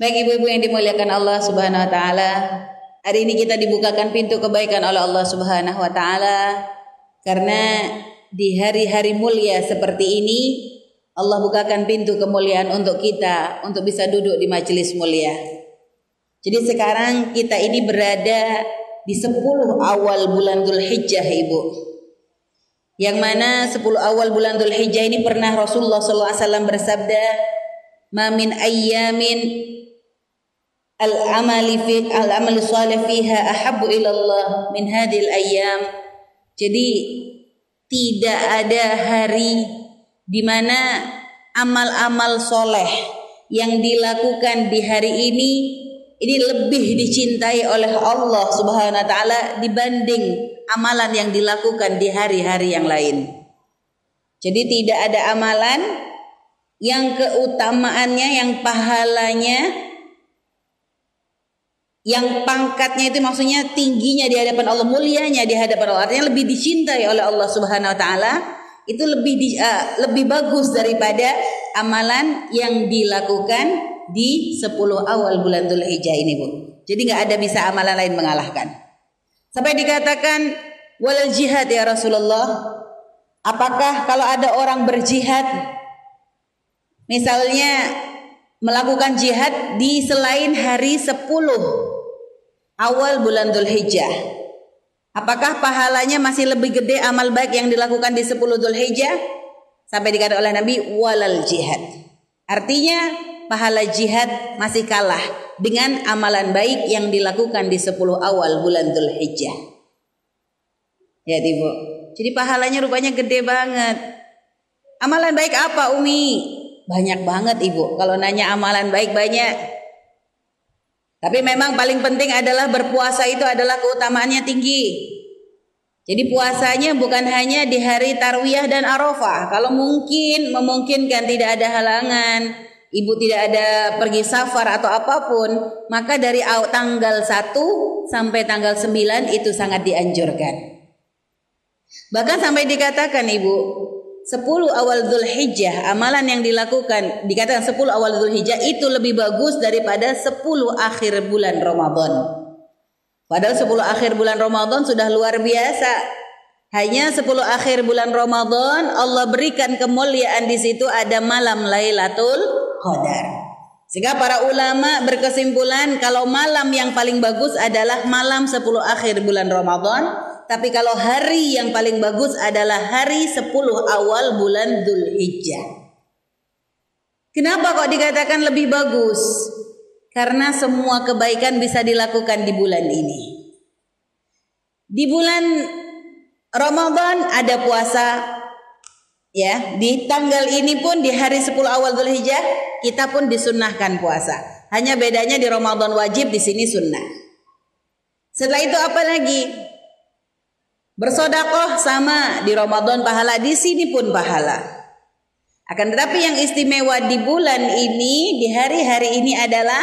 Baik ibu-ibu yang dimuliakan Allah Subhanahu wa taala, hari ini kita dibukakan pintu kebaikan oleh Allah Subhanahu wa taala karena di hari-hari mulia seperti ini Allah bukakan pintu kemuliaan untuk kita untuk bisa duduk di majelis mulia. Jadi sekarang kita ini berada di 10 awal bulan Dzulhijjah Ibu. Yang mana 10 awal bulan Dzulhijjah ini pernah Rasulullah SAW bersabda, "Ma min ayyamin al-amali fi al-amal salih fiha ahabbu ila Allah min hadhil ayyam." Jadi tidak ada hari di mana amal-amal soleh yang dilakukan di hari ini ini lebih dicintai oleh Allah Subhanahu wa taala dibanding amalan yang dilakukan di hari-hari yang lain. Jadi tidak ada amalan yang keutamaannya, yang pahalanya yang pangkatnya itu maksudnya tingginya di hadapan Allah, mulianya di hadapan Allah, artinya lebih dicintai oleh Allah Subhanahu wa taala, itu lebih di, uh, lebih bagus daripada amalan yang dilakukan di 10 awal bulan Dzulhijjah ini, Bu. Jadi nggak ada bisa amalan lain mengalahkan. Sampai dikatakan walal jihad ya Rasulullah. Apakah kalau ada orang berjihad misalnya melakukan jihad di selain hari 10 awal bulan Dzulhijjah. Apakah pahalanya masih lebih gede amal baik yang dilakukan di 10 Dzulhijjah? Sampai dikatakan oleh Nabi walal jihad. Artinya pahala jihad masih kalah dengan amalan baik yang dilakukan di 10 awal bulan Dzulhijjah. Ya, Ibu. Jadi pahalanya rupanya gede banget. Amalan baik apa, Umi? Banyak banget ibu. Kalau nanya amalan baik banyak. Tapi memang paling penting adalah berpuasa itu adalah keutamaannya tinggi. Jadi puasanya bukan hanya di hari Tarwiyah dan Arafah. Kalau mungkin memungkinkan tidak ada halangan, ibu tidak ada pergi safar atau apa pun, maka dari tanggal 1 sampai tanggal 9 itu sangat dianjurkan. Bahkan sampai dikatakan ibu, 10 awal Dzulhijjah amalan yang dilakukan dikatakan 10 awal Dzulhijjah itu lebih bagus daripada 10 akhir bulan Ramadan. Padahal 10 akhir bulan Ramadan sudah luar biasa. Hanya 10 akhir bulan Ramadan Allah berikan kemuliaan di situ ada malam Lailatul Qadar. Sehingga para ulama berkesimpulan kalau malam yang paling bagus adalah malam 10 akhir bulan Ramadan tapi kalau hari yang paling bagus adalah hari 10 awal bulan Dzulhijjah. Kenapa kok dikatakan lebih bagus? Karena semua kebaikan bisa dilakukan di bulan ini. Di bulan Ramadan ada puasa ya, di tanggal ini pun di hari 10 awal Dzulhijjah kita pun disunnahkan puasa. Hanya bedanya di Ramadan wajib di sini sunnah. Setelah itu apa lagi? Bersodakoh sama di Ramadan pahala, di sini pun pahala. Akan tetapi yang istimewa di bulan ini, di hari-hari ini adalah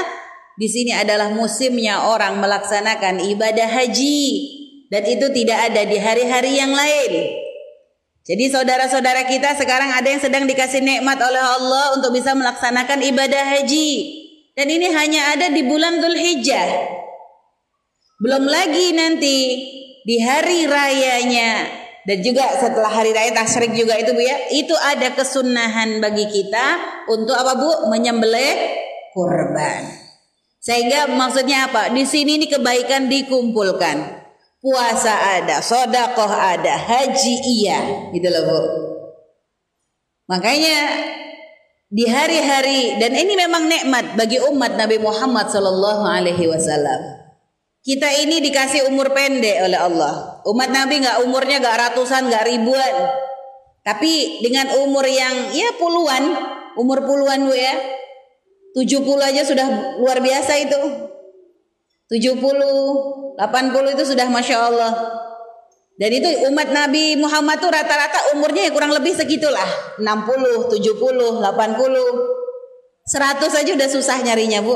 di sini adalah musimnya orang melaksanakan ibadah haji dan itu tidak ada di hari-hari yang lain. Jadi saudara-saudara kita sekarang ada yang sedang dikasih nikmat oleh Allah untuk bisa melaksanakan ibadah haji. Dan ini hanya ada di bulan Dzulhijjah. Belum lagi nanti di hari rayanya dan juga setelah hari raya tasyrik juga itu Bu ya, itu ada kesunahan bagi kita untuk apa Bu? menyembelih kurban. Sehingga maksudnya apa? Di sini ini kebaikan dikumpulkan. Puasa ada, sodakoh ada, haji iya, gitu loh Bu. Makanya di hari-hari dan ini memang nikmat bagi umat Nabi Muhammad Sallallahu Alaihi Wasallam. Kita ini dikasih umur pendek oleh Allah. Umat Nabi nggak umurnya nggak ratusan, nggak ribuan. Tapi dengan umur yang ya puluhan, umur puluhan bu ya. 70 aja sudah luar biasa itu. 70, 80 itu sudah Masya Allah. Dan itu umat Nabi Muhammad tuh rata-rata umurnya ya kurang lebih segitulah. 60, 70, 80. 100 aja udah susah nyarinya bu.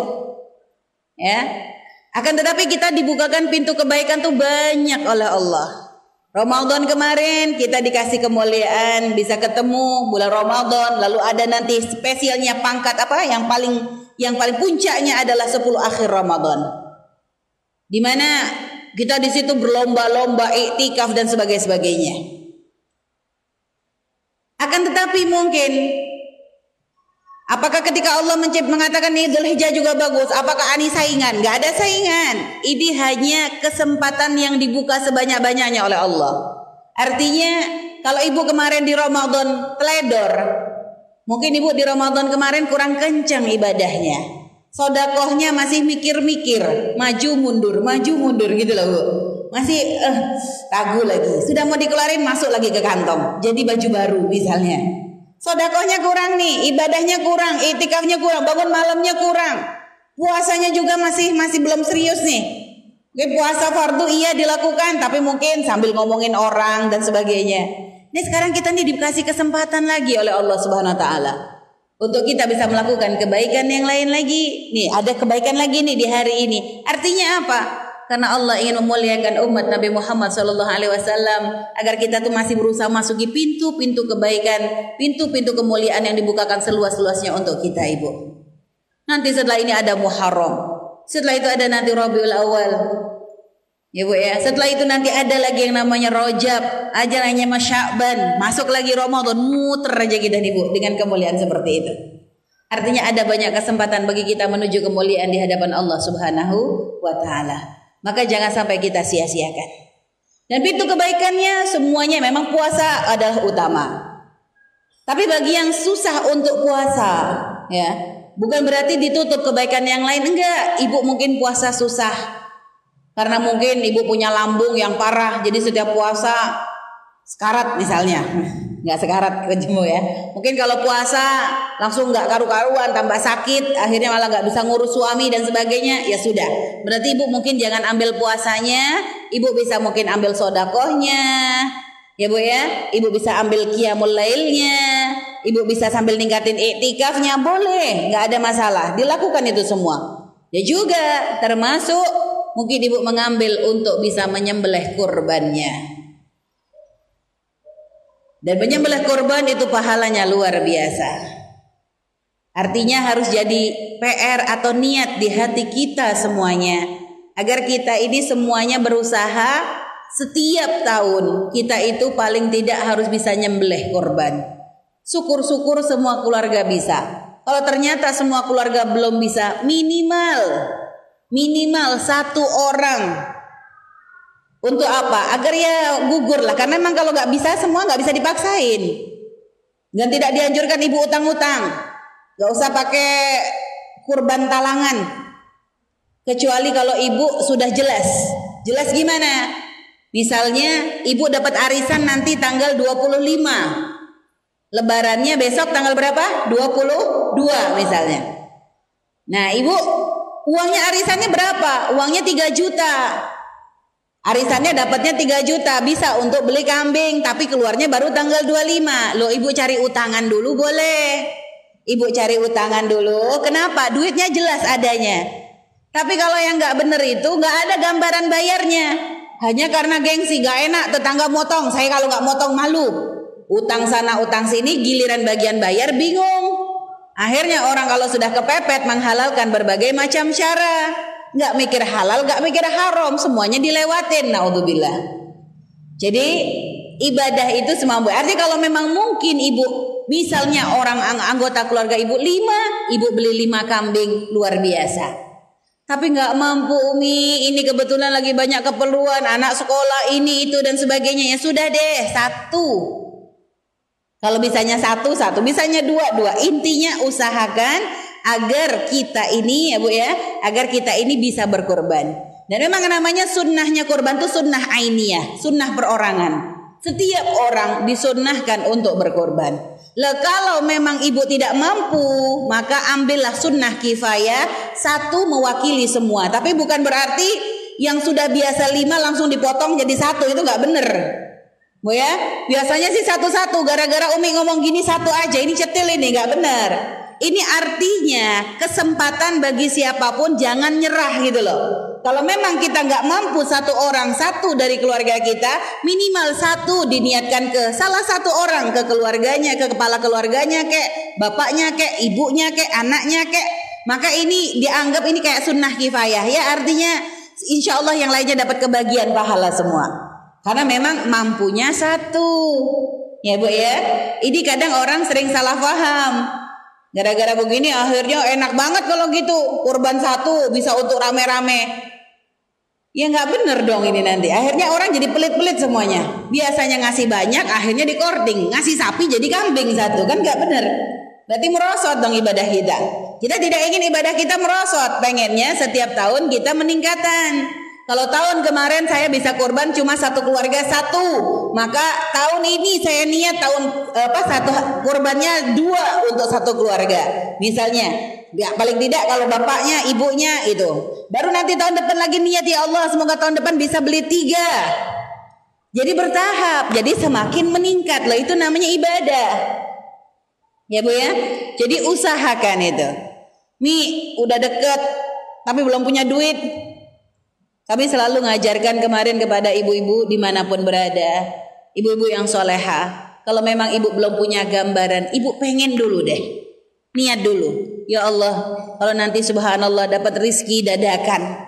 Ya, akan tetapi kita dibukakan pintu kebaikan tuh banyak oleh Allah. Ramadan kemarin kita dikasih kemuliaan bisa ketemu bulan Ramadan lalu ada nanti spesialnya pangkat apa yang paling yang paling puncaknya adalah 10 akhir Ramadan. Di mana kita di situ berlomba-lomba iktikaf dan sebagainya. Akan tetapi mungkin Apakah ketika Allah mengatakan ini Hijjah juga bagus? Apakah ini saingan? Gak ada saingan. Ini hanya kesempatan yang dibuka sebanyak-banyaknya oleh Allah. Artinya kalau ibu kemarin di Ramadan teledor, mungkin ibu di Ramadan kemarin kurang kencang ibadahnya. Sodakohnya masih mikir-mikir, maju mundur, maju mundur gitu loh bu. Masih uh, ragu lagi. Sudah mau dikeluarin masuk lagi ke kantong. Jadi baju baru misalnya. Sodakohnya kurang nih, ibadahnya kurang, itikafnya kurang, bangun malamnya kurang. Puasanya juga masih masih belum serius nih. Oke, puasa fardu iya dilakukan, tapi mungkin sambil ngomongin orang dan sebagainya. Ini sekarang kita nih dikasih kesempatan lagi oleh Allah Subhanahu wa taala untuk kita bisa melakukan kebaikan yang lain lagi. Nih, ada kebaikan lagi nih di hari ini. Artinya apa? Karena Allah ingin memuliakan umat Nabi Muhammad Shallallahu Alaihi Wasallam agar kita tuh masih berusaha masuki pintu-pintu kebaikan, pintu-pintu kemuliaan yang dibukakan seluas-luasnya untuk kita ibu. Nanti setelah ini ada Muharram, setelah itu ada nanti Rabiul Awal, Ya Bu ya. Setelah itu nanti ada lagi yang namanya Rojab, aja namanya Masyaban, masuk lagi Ramadan, muter aja kita nih Bu dengan kemuliaan seperti itu. Artinya ada banyak kesempatan bagi kita menuju kemuliaan di hadapan Allah Subhanahu wa taala. Maka jangan sampai kita sia-siakan. Dan pintu kebaikannya semuanya memang puasa adalah utama. Tapi bagi yang susah untuk puasa, ya, bukan berarti ditutup kebaikan yang lain enggak. Ibu mungkin puasa susah. Karena mungkin ibu punya lambung yang parah, jadi setiap puasa sekarat misalnya nggak sekarat kejemu ya. Mungkin kalau puasa langsung nggak karu-karuan tambah sakit akhirnya malah nggak bisa ngurus suami dan sebagainya ya sudah. Berarti ibu mungkin jangan ambil puasanya ibu bisa mungkin ambil sodakohnya ya bu ya. Ibu bisa ambil kiamul lailnya ibu bisa sambil ningkatin iktikafnya boleh nggak ada masalah. Dilakukan itu semua. Ya juga termasuk mungkin ibu mengambil untuk bisa menyembelih kurbannya dan menyembelih korban itu pahalanya luar biasa. Artinya harus jadi PR atau niat di hati kita semuanya agar kita ini semuanya berusaha setiap tahun kita itu paling tidak harus bisa nyembelih korban. Syukur-syukur semua keluarga bisa. Kalau ternyata semua keluarga belum bisa, minimal minimal satu orang untuk apa? Agar ya gugur lah. Karena memang kalau nggak bisa semua nggak bisa dipaksain. Dan tidak dianjurkan ibu utang-utang. Gak usah pakai kurban talangan. Kecuali kalau ibu sudah jelas. Jelas gimana? Misalnya ibu dapat arisan nanti tanggal 25. Lebarannya besok tanggal berapa? 22 misalnya. Nah ibu uangnya arisannya berapa? Uangnya 3 juta. Arisannya dapatnya 3 juta bisa untuk beli kambing tapi keluarnya baru tanggal 25. Lo ibu cari utangan dulu boleh. Ibu cari utangan dulu. Kenapa? Duitnya jelas adanya. Tapi kalau yang nggak bener itu nggak ada gambaran bayarnya. Hanya karena gengsi gak enak tetangga motong. Saya kalau nggak motong malu. Utang sana utang sini giliran bagian bayar bingung. Akhirnya orang kalau sudah kepepet menghalalkan berbagai macam cara nggak mikir halal, nggak mikir haram, semuanya dilewatin. Naudzubillah. Jadi ibadah itu semampu. Artinya kalau memang mungkin ibu, misalnya orang anggota keluarga ibu lima, ibu beli lima kambing luar biasa. Tapi nggak mampu umi, ini kebetulan lagi banyak keperluan, anak sekolah ini itu dan sebagainya. Ya sudah deh, satu. Kalau bisanya satu, satu. Bisanya dua, dua. Intinya usahakan agar kita ini ya Bu ya, agar kita ini bisa berkorban. Dan memang namanya sunnahnya korban itu sunnah ainiyah, sunnah perorangan. Setiap orang disunnahkan untuk berkorban. Lah kalau memang ibu tidak mampu, maka ambillah sunnah kifayah satu mewakili semua. Tapi bukan berarti yang sudah biasa lima langsung dipotong jadi satu itu nggak bener. Bu ya, biasanya sih satu-satu. Gara-gara Umi ngomong gini satu aja, ini cetil ini nggak bener. Ini artinya kesempatan bagi siapa pun jangan nyerah gitu loh. Kalau memang kita nggak mampu satu orang satu dari keluarga kita, minimal satu diniatkan ke salah satu orang ke keluarganya, ke kepala keluarganya, kek bapaknya, kek ibunya, kek anaknya, kek. Maka ini dianggap ini kayak sunnah kifayah. Ya artinya insya Allah yang lainnya dapat kebagian pahala semua. Karena memang mampunya satu. Ya bu ya. Ini kadang orang sering salah paham gara-gara begini akhirnya enak banget kalau gitu kurban satu bisa untuk rame-rame Ya nggak bener dong ini nanti. Akhirnya orang jadi pelit-pelit semuanya. Biasanya ngasih banyak, akhirnya dikorting. Ngasih sapi jadi kambing satu kan nggak bener. Berarti merosot dong ibadah kita. Kita tidak ingin ibadah kita merosot. Pengennya setiap tahun kita meningkatan. Kalau tahun kemarin saya bisa kurban cuma satu keluarga satu, maka tahun ini saya niat tahun apa satu kurbannya dua untuk satu keluarga. Misalnya, ya paling tidak kalau bapaknya, ibunya itu. Baru nanti tahun depan lagi niat ya Allah semoga tahun depan bisa beli tiga. Jadi bertahap, jadi semakin meningkat loh itu namanya ibadah. Ya Bu ya. Jadi usahakan itu. Mi udah deket tapi belum punya duit. Kami selalu ngajarkan kemarin kepada ibu-ibu di mana pun berada. Ibu-ibu yang soleha. Kalau memang ibu belum punya gambaran, ibu pengen dulu deh. Niat dulu. Ya Allah, kalau nanti subhanallah dapat rizki dadakan.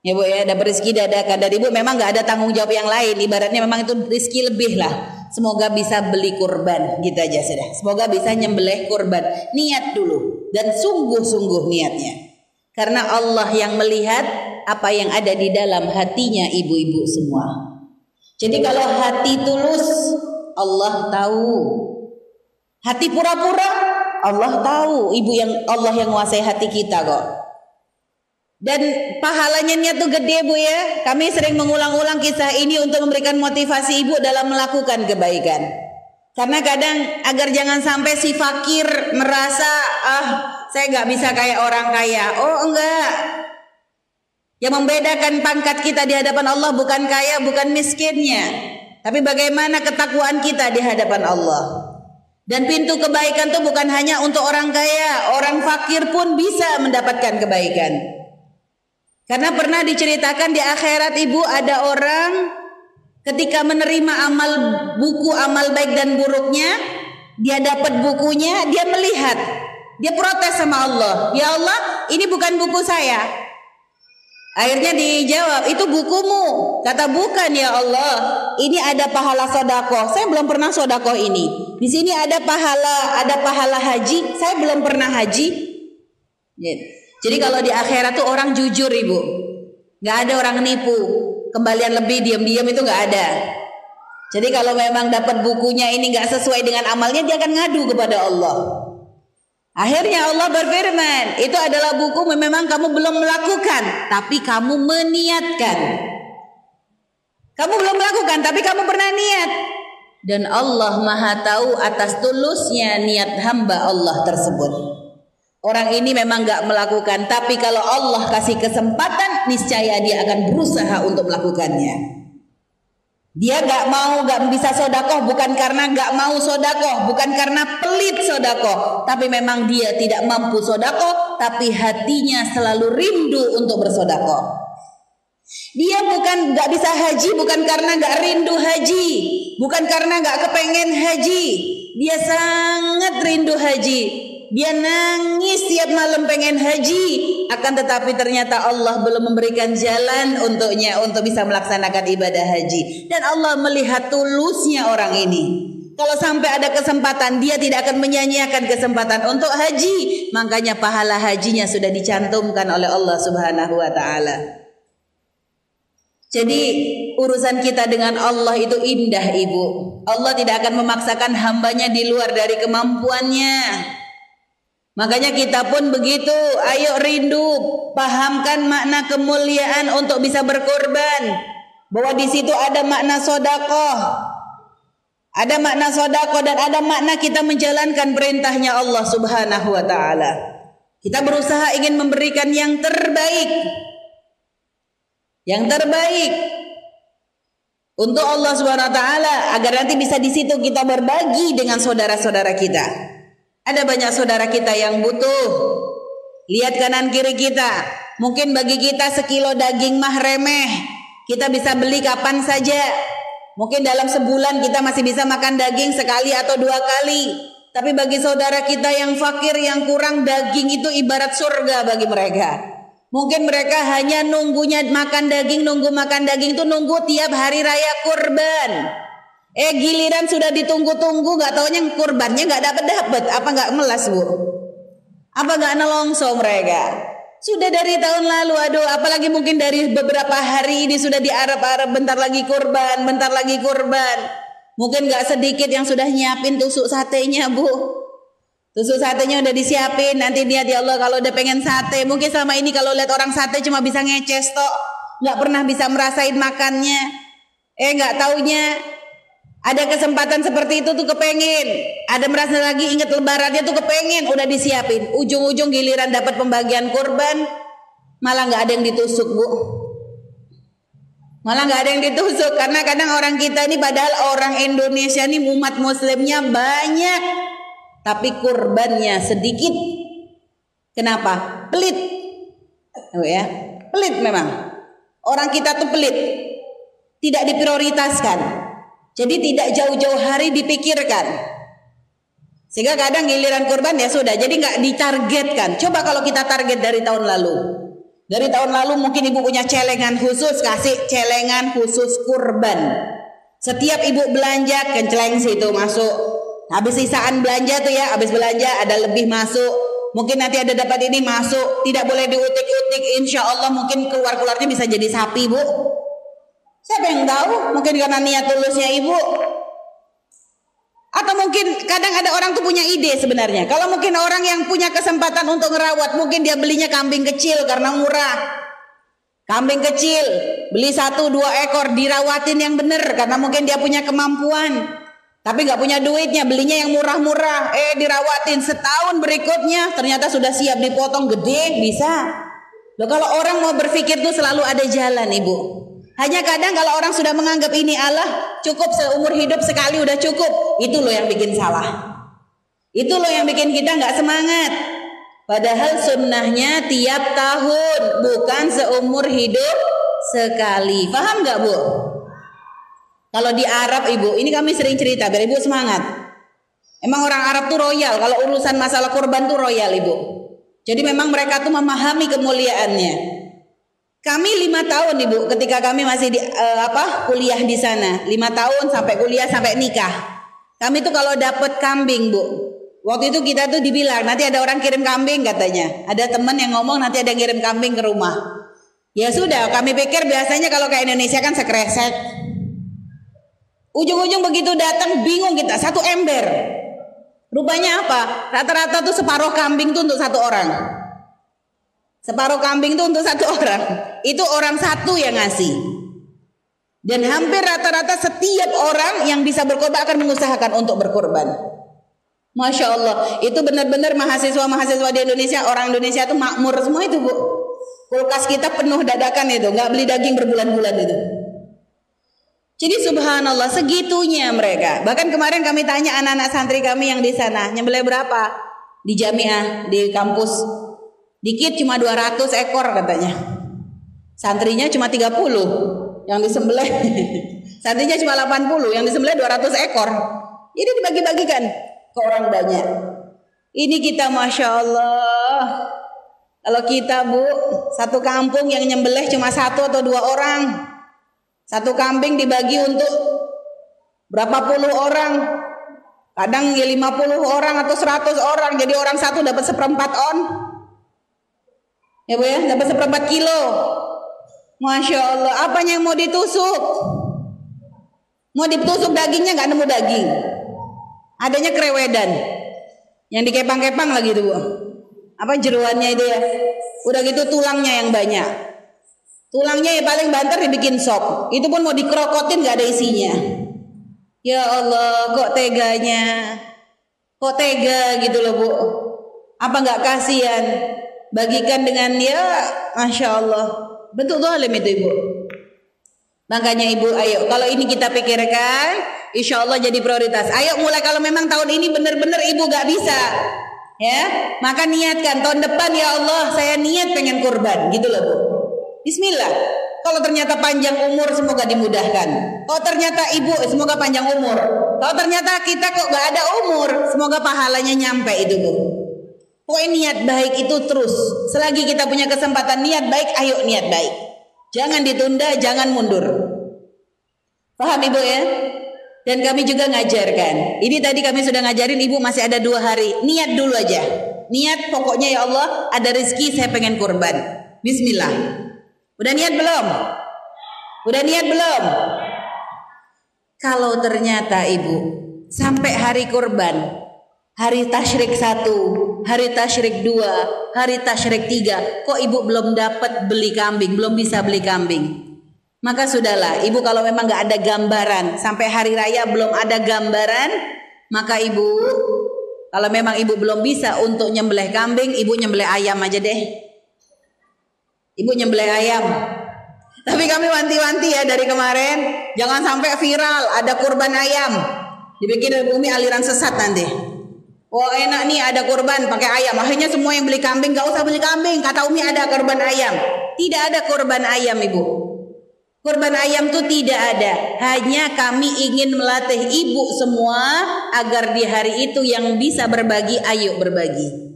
Ya bu ya, dapat rizki dadakan. Dan ibu memang gak ada tanggung jawab yang lain. Ibaratnya memang itu rizki lebih lah. Semoga bisa beli kurban gitu aja sudah. Semoga bisa nyembelih kurban. Niat dulu dan sungguh-sungguh niatnya. Karena Allah yang melihat apa yang ada di dalam hatinya ibu-ibu semua. Jadi kalau hati tulus Allah tahu. Hati pura-pura Allah tahu. Ibu yang Allah yang menguasai hati kita kok. Dan pahalanya tuh gede Bu ya. Kami sering mengulang-ulang kisah ini untuk memberikan motivasi Ibu dalam melakukan kebaikan. Karena kadang agar jangan sampai si fakir merasa ah saya nggak bisa kayak orang kaya. Oh enggak. Yang membedakan pangkat kita di hadapan Allah bukan kaya, bukan miskinnya. Tapi bagaimana ketakwaan kita di hadapan Allah. Dan pintu kebaikan itu bukan hanya untuk orang kaya, orang fakir pun bisa mendapatkan kebaikan. Karena pernah diceritakan di akhirat ibu ada orang ketika menerima amal buku amal baik dan buruknya, dia dapat bukunya, dia melihat, dia protes sama Allah, ya Allah, ini bukan buku saya. Akhirnya dijawab, itu bukumu. Kata bukan ya Allah, ini ada pahala sodako. Saya belum pernah sodako ini. Di sini ada pahala, ada pahala haji. Saya belum pernah haji. Gitu. Jadi kalau di akhirat tuh orang jujur ibu, nggak ada orang nipu, kembalian lebih diam-diam itu nggak ada. Jadi kalau memang dapat bukunya ini nggak sesuai dengan amalnya, dia akan ngadu kepada Allah. Akhirnya Allah berfirman, itu adalah buku memang kamu belum melakukan, tapi kamu meniatkan. Kamu belum melakukan, tapi kamu pernah niat. Dan Allah maha tahu atas tulusnya niat hamba Allah tersebut. Orang ini memang gak melakukan, tapi kalau Allah kasih kesempatan, niscaya dia akan berusaha untuk melakukannya. Dia gak mau, gak bisa sodakoh, bukan karena gak mau sodakoh, bukan karena pelit sodakoh, tapi memang dia tidak mampu sodakoh, tapi hatinya selalu rindu untuk bersodakoh. Dia bukan gak bisa haji, bukan karena gak rindu haji, bukan karena gak kepengen haji. Dia sangat rindu haji, dia nangis tiap malam pengen haji, akan tetapi ternyata Allah belum memberikan jalan untuknya untuk bisa melaksanakan ibadah haji. Dan Allah melihat tulusnya orang ini. Kalau sampai ada kesempatan dia tidak akan menyanyiakan kesempatan untuk haji, makanya pahala hajinya sudah dicantumkan oleh Allah Subhanahu wa taala. Jadi urusan kita dengan Allah itu indah ibu. Allah tidak akan memaksakan hambanya di luar dari kemampuannya. Makanya kita pun begitu, ayo rindu, pahamkan makna kemuliaan untuk bisa berkorban. Bahwa di situ ada makna sodakoh. Ada makna sodakoh dan ada makna kita menjalankan perintahnya Allah subhanahu wa ta'ala. Kita berusaha ingin memberikan yang terbaik. Yang terbaik. Untuk Allah subhanahu wa ta'ala. Agar nanti bisa di situ kita berbagi dengan saudara-saudara kita. Ada banyak saudara kita yang butuh. Lihat kanan kiri kita. Mungkin bagi kita sekilo daging mah remeh. Kita bisa beli kapan saja. Mungkin dalam sebulan kita masih bisa makan daging sekali atau dua kali. Tapi bagi saudara kita yang fakir, yang kurang daging itu ibarat surga bagi mereka. Mungkin mereka hanya nunggunya makan daging, nunggu makan daging itu nunggu tiap hari raya kurban. Eh giliran sudah ditunggu-tunggu, nggak taunya kurbannya nggak dapat dapat, apa nggak melas bu? Apa nggak nelongso mereka? Sudah dari tahun lalu, aduh, apalagi mungkin dari beberapa hari ini sudah di Arab-Arab, bentar lagi kurban, bentar lagi kurban. Mungkin gak sedikit yang sudah nyiapin tusuk satenya, Bu. Tusuk satenya udah disiapin, nanti dia ya Allah kalau udah pengen sate. Mungkin selama ini kalau lihat orang sate cuma bisa ngeces tok, nggak pernah bisa merasain makannya. Eh nggak taunya ada kesempatan seperti itu tuh kepengen. Ada merasa lagi ingat lebarannya tuh kepengen. Udah disiapin. Ujung-ujung giliran dapat pembagian kurban. Malah nggak ada yang ditusuk bu. Malah nggak ada yang ditusuk. Karena kadang orang kita ini padahal orang Indonesia ini umat muslimnya banyak. Tapi kurbannya sedikit. Kenapa? Pelit. Oh ya, pelit memang. Orang kita tuh pelit. Tidak diprioritaskan. Jadi tidak jauh-jauh hari dipikirkan. Sehingga kadang giliran kurban ya sudah, jadi nggak ditargetkan. Coba kalau kita target dari tahun lalu. Dari tahun lalu mungkin ibu punya celengan khusus, kasih celengan khusus kurban. Setiap ibu belanja kenceleng situ masuk. Habis sisaan belanja tuh ya, habis belanja ada lebih masuk. Mungkin nanti ada dapat ini masuk, tidak boleh diutik-utik. Insya Allah mungkin keluar-keluarnya bisa jadi sapi bu. Siapa yang tahu? Mungkin karena niat tulusnya ibu. Atau mungkin kadang ada orang tuh punya ide sebenarnya. Kalau mungkin orang yang punya kesempatan untuk ngerawat, mungkin dia belinya kambing kecil karena murah. Kambing kecil, beli satu dua ekor dirawatin yang benar karena mungkin dia punya kemampuan. Tapi nggak punya duitnya, belinya yang murah-murah. Eh dirawatin setahun berikutnya ternyata sudah siap dipotong gede bisa. Loh kalau orang mau berpikir tuh selalu ada jalan ibu. Hanya kadang kalau orang sudah menganggap ini Allah cukup seumur hidup sekali udah cukup, itu loh yang bikin salah. Itu loh yang bikin kita nggak semangat. Padahal sunnahnya tiap tahun, bukan seumur hidup sekali. Paham nggak bu? Kalau di Arab ibu, ini kami sering cerita biar ibu semangat. Emang orang Arab tuh royal, kalau urusan masalah kurban tuh royal ibu. Jadi memang mereka tuh memahami kemuliaannya. Kami lima tahun ibu ketika kami masih di uh, apa kuliah di sana lima tahun sampai kuliah sampai nikah. Kami tuh kalau dapat kambing bu, waktu itu kita tuh dibilang nanti ada orang kirim kambing katanya. Ada teman yang ngomong nanti ada yang kirim kambing ke rumah. Ya sudah, kami pikir biasanya kalau ke Indonesia kan sekresek. Ujung-ujung begitu datang bingung kita satu ember. Rupanya apa? Rata-rata tuh separuh kambing tuh untuk satu orang. Separuh kambing itu untuk satu orang. Itu orang satu yang ngasih. Dan hampir rata-rata setiap orang yang bisa berkorban akan mengusahakan untuk berkorban. Masya Allah, itu benar-benar mahasiswa-mahasiswa di Indonesia, orang Indonesia itu makmur semua itu bu. Kulkas kita penuh dadakan itu, nggak beli daging berbulan-bulan itu. Jadi subhanallah segitunya mereka. Bahkan kemarin kami tanya anak-anak santri kami yang di sana, nyembelih berapa? Di jamiah, di kampus Dikit cuma 200 ekor katanya. Santrinya cuma 30 yang disembelih. Santrinya cuma 80 yang disembelih 200 ekor. Ini dibagi-bagikan ke orang banyak. Ini kita Masya Allah. Kalau kita bu, satu kampung yang nyembelih cuma satu atau dua orang. Satu kambing dibagi untuk berapa puluh orang. Kadang ya 50 orang atau 100 orang. Jadi orang satu dapat seperempat on. Ya Bu ya, dapat seperempat kilo. Masya Allah, apanya yang mau ditusuk? Mau ditusuk dagingnya nggak nemu daging. Adanya kerewedan. Yang dikepang-kepang lagi tuh Bu. Apa jeruannya itu ya? Udah gitu tulangnya yang banyak. Tulangnya ya paling banter dibikin sop. Itu pun mau dikerokotin nggak ada isinya. Ya Allah, kok teganya? Kok tega gitu loh Bu? Apa nggak kasihan? Bagikan dengan dia Masya Allah. Bentuk zalim itu ibu. Makanya ibu ayo. Kalau ini kita pikirkan Insya Allah jadi prioritas. Ayo mulai. Kalau memang tahun ini benar-benar ibu gak bisa ya maka niatkan. Tahun depan ya Allah saya niat pengen kurban. Gitu loh bu. Bismillah. Kalau ternyata panjang umur semoga dimudahkan. Oh ternyata ibu semoga panjang umur. Kalau ternyata kita kok gak ada umur, semoga pahalanya nyampe itu bu. Pokoknya niat baik itu terus. Selagi kita punya kesempatan niat baik, ayo niat baik. Jangan ditunda, jangan mundur. Paham ibu ya? Dan kami juga ngajarkan. Ini tadi kami sudah ngajarin ibu masih ada dua hari. Niat dulu aja. Niat pokoknya ya Allah ada rezeki saya pengen kurban. Bismillah. Udah niat belum? Udah niat belum? Kalau ternyata ibu sampai hari kurban, hari tasyrik satu, hari tasyrik dua, hari tasyrik tiga, kok ibu belum dapat beli kambing, belum bisa beli kambing? Maka sudahlah, ibu kalau memang nggak ada gambaran sampai hari raya belum ada gambaran, maka ibu kalau memang ibu belum bisa untuk nyembelih kambing, ibu nyembelih ayam aja deh. Ibu nyembelih ayam. Tapi kami wanti-wanti ya dari kemarin, jangan sampai viral ada kurban ayam. Dibikin bumi aliran sesat nanti. Oh enak nih ada kurban pakai ayam. Akhirnya semua yang beli kambing gak usah beli kambing. Kata Umi ada kurban ayam. Tidak ada kurban ayam ibu. Kurban ayam itu tidak ada. Hanya kami ingin melatih ibu semua agar di hari itu yang bisa berbagi, ayo berbagi.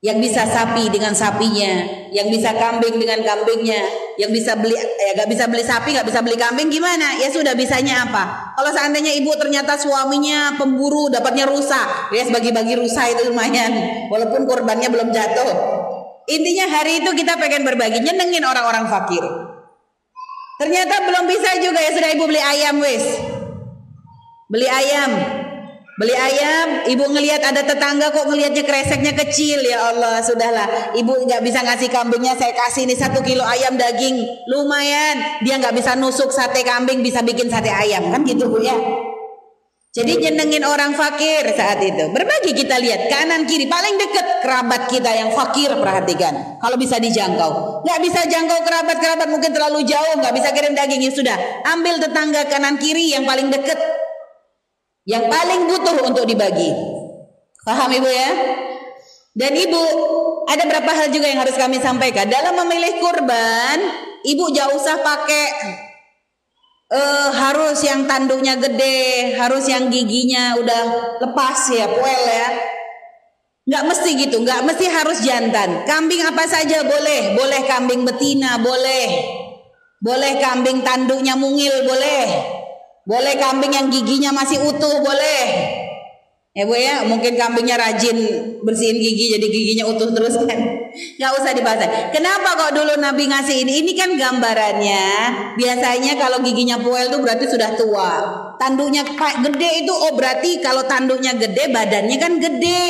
Yang bisa sapi dengan sapinya, yang bisa kambing dengan kambingnya, yang bisa beli ya gak bisa beli sapi, gak bisa beli kambing gimana? Ya sudah bisanya apa? Kalau seandainya ibu ternyata suaminya pemburu dapatnya rusa, ya bagi-bagi rusa itu lumayan, walaupun korbannya belum jatuh. Intinya hari itu kita pengen berbagi, nyenengin orang-orang fakir. Ternyata belum bisa juga ya sudah ibu beli ayam wis. Beli ayam. Beli ayam, ibu ngelihat ada tetangga kok ngelihatnya kreseknya kecil ya Allah sudahlah. Ibu nggak bisa ngasih kambingnya, saya kasih ini satu kilo ayam daging lumayan. Dia nggak bisa nusuk sate kambing, bisa bikin sate ayam kan gitu bu ya. Jadi nyenengin orang fakir saat itu. Berbagi kita lihat kanan kiri paling dekat kerabat kita yang fakir perhatikan. Kalau bisa dijangkau. Nggak bisa jangkau kerabat-kerabat mungkin terlalu jauh nggak bisa kirim daging ya sudah. Ambil tetangga kanan kiri yang paling dekat. Yang paling butuh untuk dibagi. Paham ibu ya? Dan ibu ada berapa hal juga yang harus kami sampaikan dalam memilih kurban. Ibu jauh usah pakai uh, harus yang tanduknya gede, harus yang giginya udah lepas ya, poel ya. Nggak mesti gitu, nggak mesti harus jantan. Kambing apa saja boleh, boleh kambing betina, boleh. Boleh kambing tanduknya mungil, boleh. Boleh kambing yang giginya masih utuh, boleh. Ya bu ya, mungkin kambingnya rajin bersihin gigi jadi giginya utuh terus kan. Gak usah dibahas. Kenapa kok dulu Nabi ngasih ini? Ini kan gambarannya. Biasanya kalau giginya puel tuh berarti sudah tua. Tanduknya gede itu oh berarti kalau tanduknya gede badannya kan gede.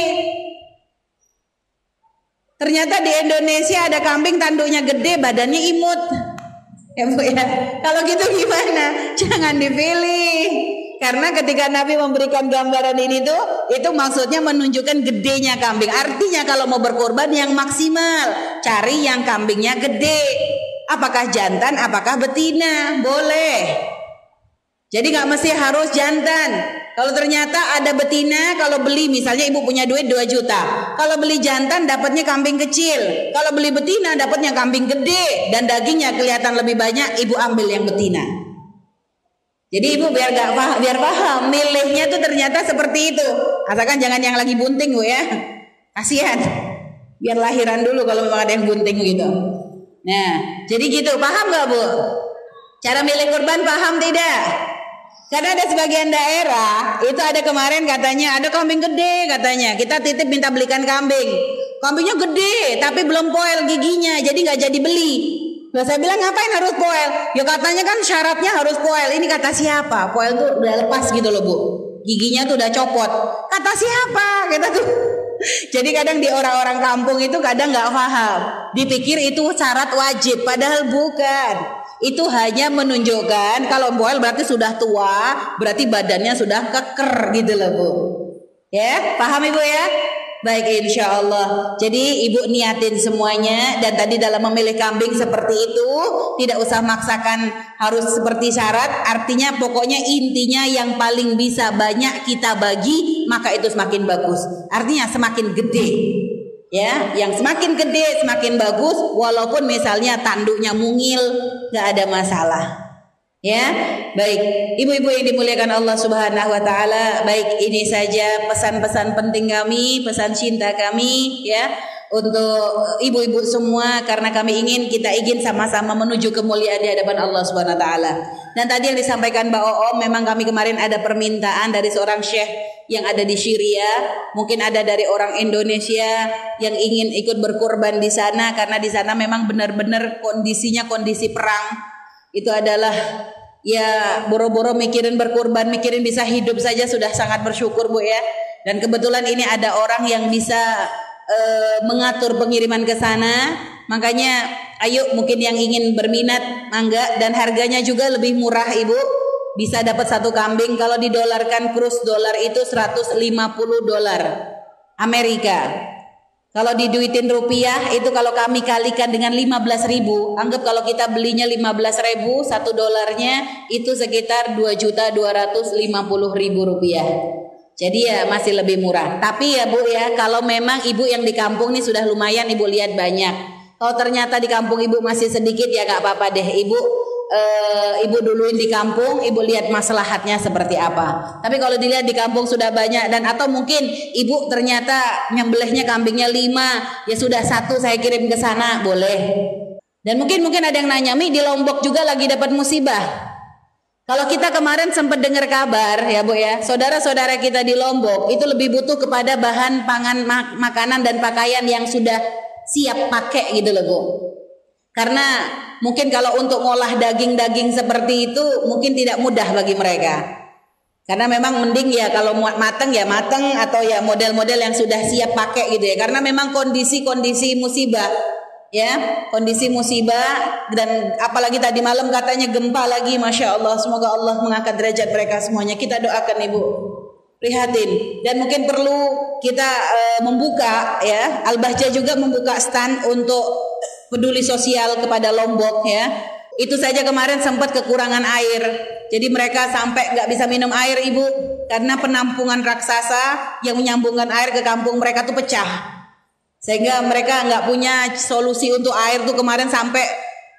Ternyata di Indonesia ada kambing tanduknya gede badannya imut. Ya bu ya. Kalau gitu gimana? Jangan dipilih. Karena ketika Nabi memberikan gambaran ini tuh, itu maksudnya menunjukkan gedenya kambing. Artinya kalau mau berkorban yang maksimal, cari yang kambingnya gede. Apakah jantan, apakah betina? Boleh. Jadi nggak mesti harus jantan. Kalau ternyata ada betina, kalau beli misalnya ibu punya duit 2 juta. Kalau beli jantan dapatnya kambing kecil. Kalau beli betina dapatnya kambing gede dan dagingnya kelihatan lebih banyak, ibu ambil yang betina. Jadi ibu biar gak paham, biar paham milihnya tuh ternyata seperti itu. Asalkan jangan yang lagi bunting bu ya, kasihan. Biar lahiran dulu kalau memang ada yang bunting gitu. Nah, jadi gitu paham gak bu? Cara milih kurban paham tidak? Karena ada sebagian daerah itu ada kemarin katanya ada kambing gede katanya kita titip minta belikan kambing kambingnya gede tapi belum poel giginya jadi nggak jadi beli Nah saya bilang ngapain harus poel? Ya katanya kan syaratnya harus poel. Ini kata siapa? Poel tuh udah lepas gitu loh bu. Giginya tuh udah copot. Kata siapa? Kita tuh. Jadi kadang di orang-orang kampung itu kadang nggak paham. Dipikir itu syarat wajib, padahal bukan. Itu hanya menunjukkan kalau poel berarti sudah tua, berarti badannya sudah keker gitu loh bu. Ya, paham ibu ya? Baik insya Allah. Jadi ibu niatin semuanya dan tadi dalam memilih kambing seperti itu tidak usah maksakan harus seperti syarat. Artinya pokoknya intinya yang paling bisa banyak kita bagi maka itu semakin bagus. Artinya semakin gede. Ya, yang semakin gede semakin bagus walaupun misalnya tanduknya mungil nggak ada masalah. Ya, baik. Ibu-ibu yang dimuliakan Allah Subhanahu wa taala, baik ini saja pesan-pesan penting kami, pesan cinta kami ya untuk ibu-ibu semua karena kami ingin kita ingin sama-sama menuju kemuliaan di hadapan Allah Subhanahu wa taala. Dan tadi yang disampaikan Mbak Oo memang kami kemarin ada permintaan dari seorang syekh yang ada di Syria, mungkin ada dari orang Indonesia yang ingin ikut berkorban di sana karena di sana memang benar-benar kondisinya kondisi perang itu adalah ya boro-boro mikirin berkorban, mikirin bisa hidup saja sudah sangat bersyukur Bu ya. Dan kebetulan ini ada orang yang bisa uh, mengatur pengiriman ke sana. Makanya ayo mungkin yang ingin berminat mangga dan harganya juga lebih murah Ibu. Bisa dapat satu kambing kalau didolarkan kurs dolar itu 150 dolar Amerika. Kalau diduitin rupiah itu kalau kami kalikan dengan 15 ribu, anggap kalau kita belinya 15 ribu satu dolarnya itu sekitar 2 juta 250 ribu rupiah. Jadi ya masih lebih murah. Tapi ya Bu ya kalau memang ibu yang di kampung nih sudah lumayan ibu lihat banyak. Kalau ternyata di kampung ibu masih sedikit ya gak apa-apa deh ibu uh, ibu duluin di kampung, ibu lihat maslahatnya seperti apa. Tapi kalau dilihat di kampung sudah banyak dan atau mungkin ibu ternyata nyembelihnya kambingnya lima, ya sudah satu saya kirim ke sana, boleh. Dan mungkin mungkin ada yang nanya, Mi di Lombok juga lagi dapat musibah. Kalau kita kemarin sempat dengar kabar ya Bu ya, saudara-saudara kita di Lombok itu lebih butuh kepada bahan pangan mak makanan dan pakaian yang sudah siap pakai gitu loh Bu. Karena mungkin kalau untuk ngolah daging-daging seperti itu mungkin tidak mudah bagi mereka. Karena memang mending ya kalau mateng ya mateng atau ya model-model yang sudah siap pakai gitu ya. Karena memang kondisi-kondisi musibah ya kondisi musibah dan apalagi tadi malam katanya gempa lagi masya Allah semoga Allah mengangkat derajat mereka semuanya kita doakan ibu prihatin dan mungkin perlu kita uh, membuka ya Al Bahja juga membuka stand untuk peduli sosial kepada Lombok ya. Itu saja kemarin sempat kekurangan air. Jadi mereka sampai nggak bisa minum air ibu karena penampungan raksasa yang menyambungkan air ke kampung mereka tuh pecah. Sehingga mereka nggak punya solusi untuk air tuh kemarin sampai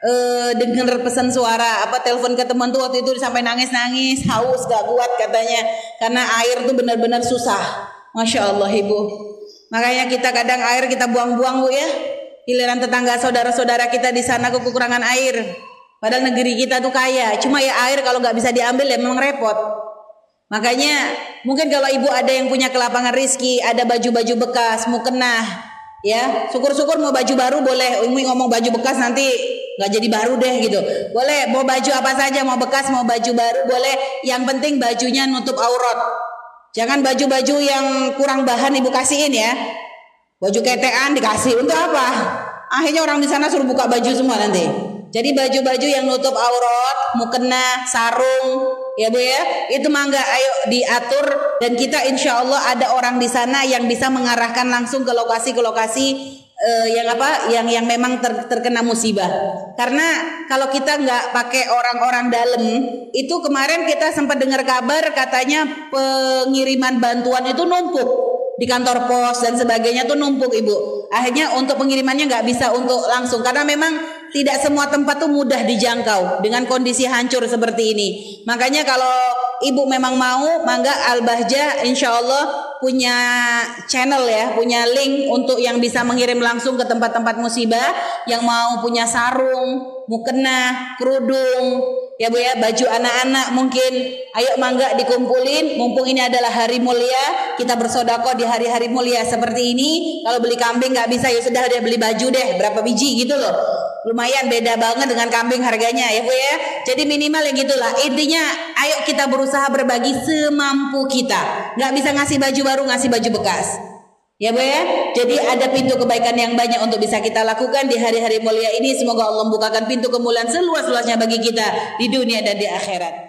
uh, dengar pesan suara apa telepon ke teman tuh waktu itu sampai nangis nangis haus gak kuat katanya karena air tuh benar-benar susah. Masya Allah ibu. Makanya kita kadang air kita buang-buang bu ya Giliran tetangga saudara-saudara kita di sana kekurangan air. Padahal negeri kita tuh kaya. Cuma ya air kalau nggak bisa diambil ya memang repot. Makanya mungkin kalau ibu ada yang punya kelapangan rizki, ada baju-baju bekas, mau kena, ya syukur-syukur mau baju baru boleh. Umi ngomong baju bekas nanti nggak jadi baru deh gitu. Boleh mau baju apa saja, mau bekas, mau baju baru boleh. Yang penting bajunya nutup aurat. Jangan baju-baju yang kurang bahan ibu kasihin ya. Baju ketean dikasih untuk apa? Akhirnya orang di sana suruh buka baju semua nanti. Jadi baju-baju yang nutup aurat, mukena, sarung, ya bu ya, itu mangga ayo diatur dan kita insya Allah ada orang di sana yang bisa mengarahkan langsung ke lokasi ke lokasi uh, yang apa, yang yang memang ter, terkena musibah. Karena kalau kita nggak pakai orang-orang dalam, itu kemarin kita sempat dengar kabar katanya pengiriman bantuan itu numpuk di kantor pos dan sebagainya tuh numpuk ibu. Akhirnya untuk pengirimannya nggak bisa untuk langsung karena memang tidak semua tempat tuh mudah dijangkau dengan kondisi hancur seperti ini. Makanya kalau ibu memang mau, mangga Al Bahja insya Allah punya channel ya, punya link untuk yang bisa mengirim langsung ke tempat-tempat musibah, yang mau punya sarung, mukena, kerudung, ya Bu ya baju anak-anak mungkin. Ayo mangga dikumpulin. Mumpung ini adalah hari mulia kita bersodako di hari-hari mulia seperti ini. Kalau beli kambing nggak bisa ya sudah dia beli baju deh berapa biji gitu loh. Lumayan beda banget dengan kambing harganya ya Bu ya. Jadi minimal ya gitulah. Intinya ayo kita berusaha berbagi semampu kita. Nggak bisa ngasih baju baru ngasih baju bekas Ya Bu ya. Jadi ada pintu kebaikan yang banyak untuk bisa kita lakukan di hari-hari mulia ini. Semoga Allah membukakan pintu kemuliaan seluas-luasnya bagi kita di dunia dan di akhirat.